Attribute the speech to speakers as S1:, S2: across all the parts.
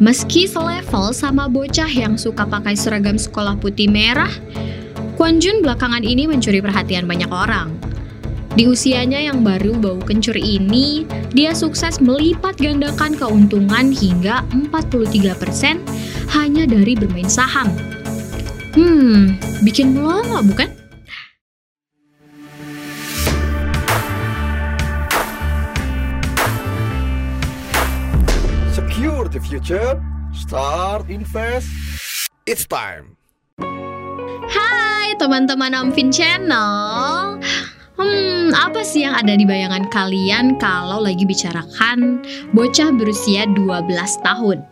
S1: Meski selevel sama bocah yang suka pakai seragam sekolah putih merah, Kwon Jun belakangan ini mencuri perhatian banyak orang. Di usianya yang baru bau kencur ini, dia sukses melipat gandakan keuntungan hingga 43% hanya dari bermain saham. Hmm, bikin melongo bukan?
S2: Future. Start invest. It's time.
S1: Hai teman-teman Omfin Channel. Hmm, apa sih yang ada di bayangan kalian kalau lagi bicarakan bocah berusia 12 tahun?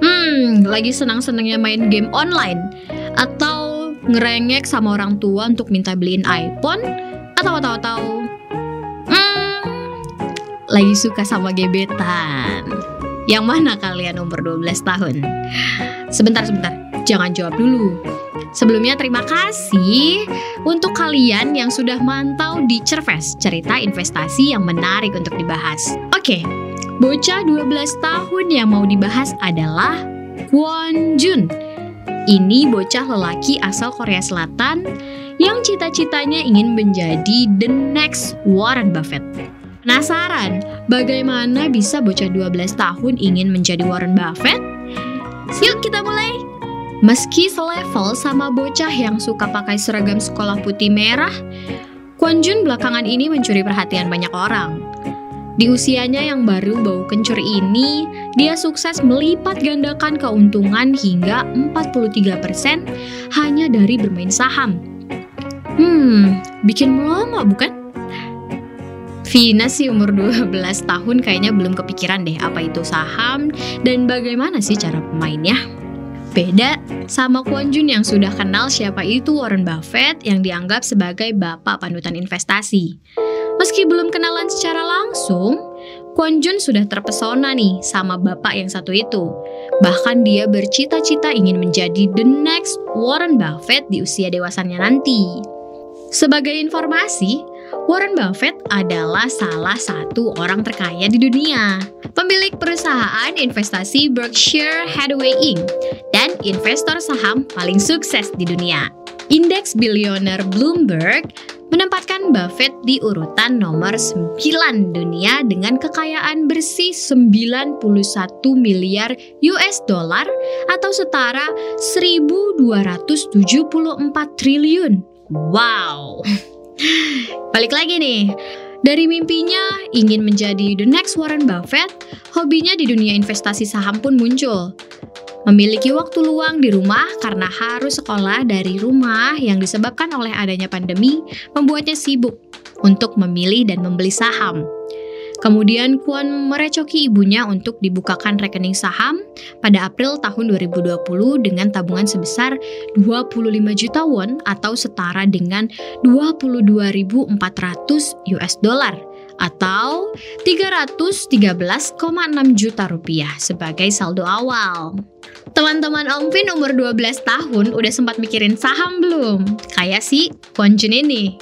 S1: Hmm, lagi senang-senangnya main game online atau ngerengek sama orang tua untuk minta beliin iPhone atau atau hmm, lagi suka sama gebetan. Yang mana kalian umur 12 tahun? Sebentar, sebentar. Jangan jawab dulu. Sebelumnya terima kasih untuk kalian yang sudah mantau di Cerves, cerita investasi yang menarik untuk dibahas. Oke, bocah 12 tahun yang mau dibahas adalah Kwon Jun. Ini bocah lelaki asal Korea Selatan yang cita-citanya ingin menjadi the next Warren Buffett. Penasaran bagaimana bisa bocah 12 tahun ingin menjadi Warren Buffett? Yuk kita mulai! Meski selevel sama bocah yang suka pakai seragam sekolah putih merah, Kwon Jun belakangan ini mencuri perhatian banyak orang. Di usianya yang baru bau kencur ini, dia sukses melipat gandakan keuntungan hingga 43% hanya dari bermain saham. Hmm, bikin melongo bukan? Vina sih umur 12 tahun kayaknya belum kepikiran deh apa itu saham dan bagaimana sih cara pemainnya. Beda sama Kwon Jun yang sudah kenal siapa itu Warren Buffett yang dianggap sebagai bapak panutan investasi. Meski belum kenalan secara langsung, Kwon Jun sudah terpesona nih sama bapak yang satu itu. Bahkan dia bercita-cita ingin menjadi the next Warren Buffett di usia dewasanya nanti. Sebagai informasi, Warren Buffett adalah salah satu orang terkaya di dunia, pemilik perusahaan investasi Berkshire Hathaway Inc. dan investor saham paling sukses di dunia. Indeks bilioner Bloomberg menempatkan Buffett di urutan nomor 9 dunia dengan kekayaan bersih 91 miliar US dollar atau setara 1274 triliun. Wow. Balik lagi nih. Dari mimpinya ingin menjadi the next Warren Buffett, hobinya di dunia investasi saham pun muncul. Memiliki waktu luang di rumah karena harus sekolah dari rumah yang disebabkan oleh adanya pandemi membuatnya sibuk untuk memilih dan membeli saham. Kemudian Kwon merecoki ibunya untuk dibukakan rekening saham pada April tahun 2020 dengan tabungan sebesar 25 juta won atau setara dengan 22.400 US dollar atau 313,6 juta rupiah sebagai saldo awal. Teman-teman Om Vin umur 12 tahun udah sempat mikirin saham belum? Kayak si Kwon Jun ini.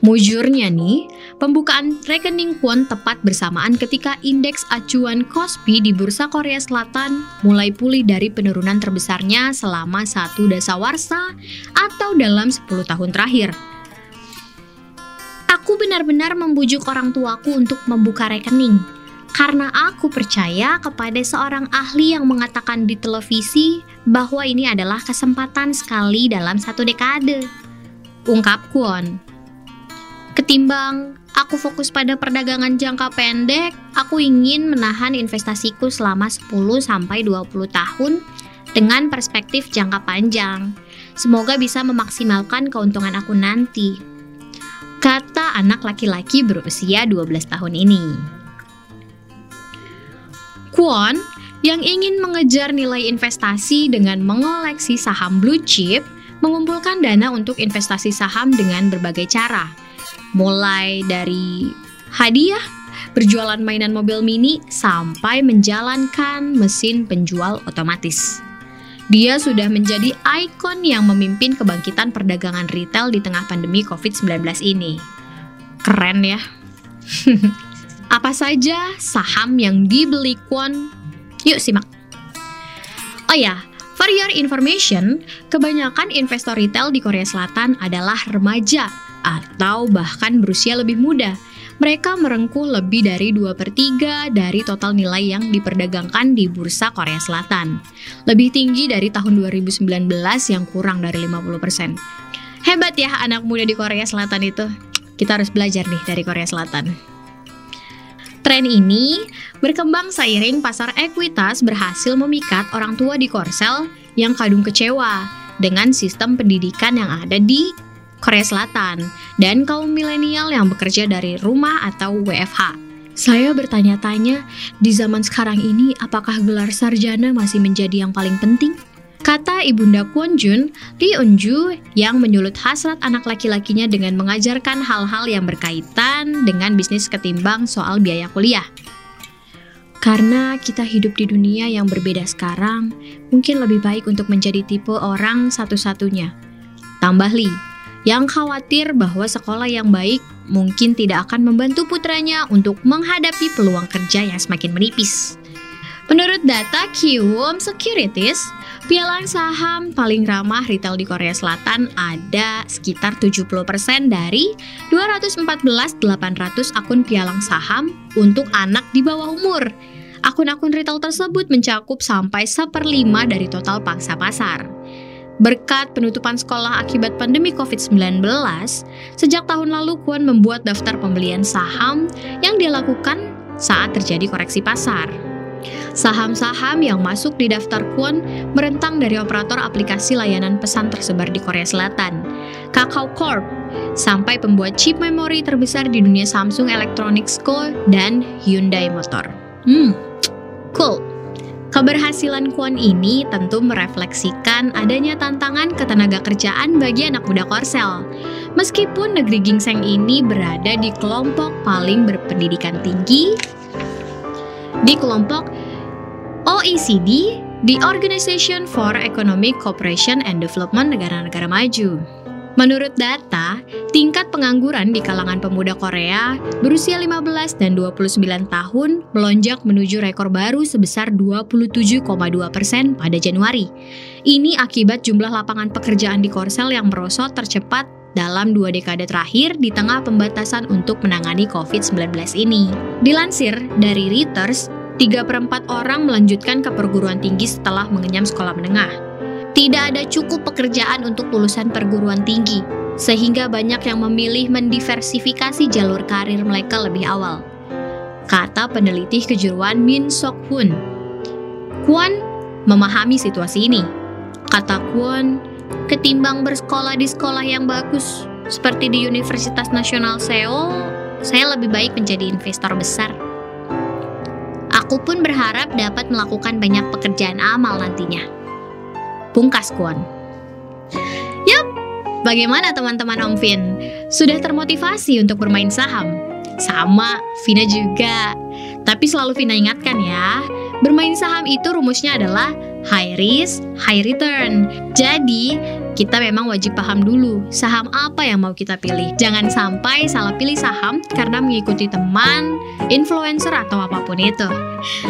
S1: Mujurnya nih, pembukaan rekening Kwon tepat bersamaan ketika indeks acuan Kospi di Bursa Korea Selatan mulai pulih dari penurunan terbesarnya selama satu dasawarsa atau dalam 10 tahun terakhir. Aku benar-benar membujuk orang tuaku untuk membuka rekening karena aku percaya kepada seorang ahli yang mengatakan di televisi bahwa ini adalah kesempatan sekali dalam satu dekade. Ungkap Kwon. Ketimbang aku fokus pada perdagangan jangka pendek, aku ingin menahan investasiku selama 10 sampai 20 tahun dengan perspektif jangka panjang. Semoga bisa memaksimalkan keuntungan aku nanti. Kata anak laki-laki berusia 12 tahun ini. Kwon yang ingin mengejar nilai investasi dengan mengoleksi saham blue chip mengumpulkan dana untuk investasi saham dengan berbagai cara mulai dari hadiah, berjualan mainan mobil mini, sampai menjalankan mesin penjual otomatis. Dia sudah menjadi ikon yang memimpin kebangkitan perdagangan retail di tengah pandemi COVID-19 ini. Keren ya. Apa saja saham yang dibeli Kwon? Yuk simak. Oh ya, for your information, kebanyakan investor retail di Korea Selatan adalah remaja atau bahkan berusia lebih muda. Mereka merengkuh lebih dari 2 per 3 dari total nilai yang diperdagangkan di Bursa Korea Selatan. Lebih tinggi dari tahun 2019 yang kurang dari 50%. Hebat ya anak muda di Korea Selatan itu. Kita harus belajar nih dari Korea Selatan. Tren ini berkembang seiring pasar ekuitas berhasil memikat orang tua di Korsel yang kadung kecewa dengan sistem pendidikan yang ada di Korea Selatan dan kaum milenial yang bekerja dari rumah atau WFH. Saya bertanya-tanya, di zaman sekarang ini apakah gelar sarjana masih menjadi yang paling penting? Kata Ibunda Kwon Jun, Lee Eun Ju yang menyulut hasrat anak laki-lakinya dengan mengajarkan hal-hal yang berkaitan dengan bisnis ketimbang soal biaya kuliah. Karena kita hidup di dunia yang berbeda sekarang, mungkin lebih baik untuk menjadi tipe orang satu-satunya. Tambah Lee, yang khawatir bahwa sekolah yang baik mungkin tidak akan membantu putranya untuk menghadapi peluang kerja yang semakin menipis. Menurut data Kiwom Securities, Pialang saham paling ramah retail di Korea Selatan ada sekitar 70% dari 214.800 akun pialang saham untuk anak di bawah umur. Akun-akun retail tersebut mencakup sampai seperlima dari total pangsa pasar. Berkat penutupan sekolah akibat pandemi COVID-19, sejak tahun lalu Kuan membuat daftar pembelian saham yang dilakukan saat terjadi koreksi pasar. Saham-saham yang masuk di daftar Kwon merentang dari operator aplikasi layanan pesan tersebar di Korea Selatan, Kakao Corp, sampai pembuat chip memori terbesar di dunia Samsung Electronics Co. dan Hyundai Motor. Hmm, cool. Keberhasilan Kwon ini tentu merefleksikan adanya tantangan ketenaga kerjaan bagi anak muda Korsel. Meskipun negeri gingseng ini berada di kelompok paling berpendidikan tinggi, di kelompok OECD, the Organization for Economic Cooperation and Development negara-negara maju. Menurut data, tingkat pengangguran di kalangan pemuda Korea berusia 15 dan 29 tahun melonjak menuju rekor baru sebesar 27,2 persen pada Januari. Ini akibat jumlah lapangan pekerjaan di Korsel yang merosot tercepat dalam dua dekade terakhir di tengah pembatasan untuk menangani COVID-19 ini. Dilansir dari Reuters, 3 per 4 orang melanjutkan ke perguruan tinggi setelah mengenyam sekolah menengah. Tidak ada cukup pekerjaan untuk lulusan perguruan tinggi, sehingga banyak yang memilih mendiversifikasi jalur karir mereka lebih awal. Kata peneliti kejuruan Min Sok Hun. Kwon memahami situasi ini. Kata Kwon, ketimbang bersekolah di sekolah yang bagus seperti di Universitas Nasional Seoul, saya lebih baik menjadi investor besar. Aku pun berharap dapat melakukan banyak pekerjaan amal nantinya. Pungkas Kwon. Yup, bagaimana teman-teman Om Vin? Sudah termotivasi untuk bermain saham? Sama, Vina juga. Tapi selalu Vina ingatkan ya, bermain saham itu rumusnya adalah high risk, high return. Jadi, kita memang wajib paham dulu saham apa yang mau kita pilih. Jangan sampai salah pilih saham karena mengikuti teman, influencer atau apapun itu.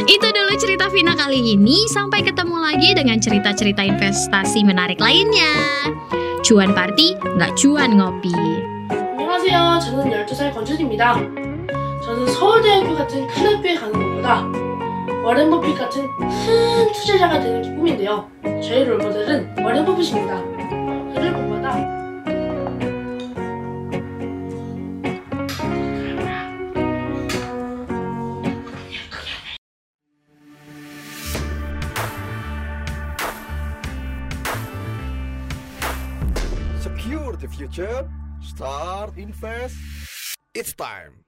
S1: Itu dulu cerita Vina kali ini. Sampai ketemu lagi dengan cerita-cerita investasi menarik lainnya. Cuan party, nggak cuan ngopi.
S3: 안녕하세요. 저는 12살 권준입니다. 저는 서울대학교 같은 큰 학교에 가는 것보다 워렌 버핏 같은 큰 투자자가 되는 게 꿈인데요. 저희 롤모델은 워렌 버핏입니다.
S2: Secure the future, start invest. It's time.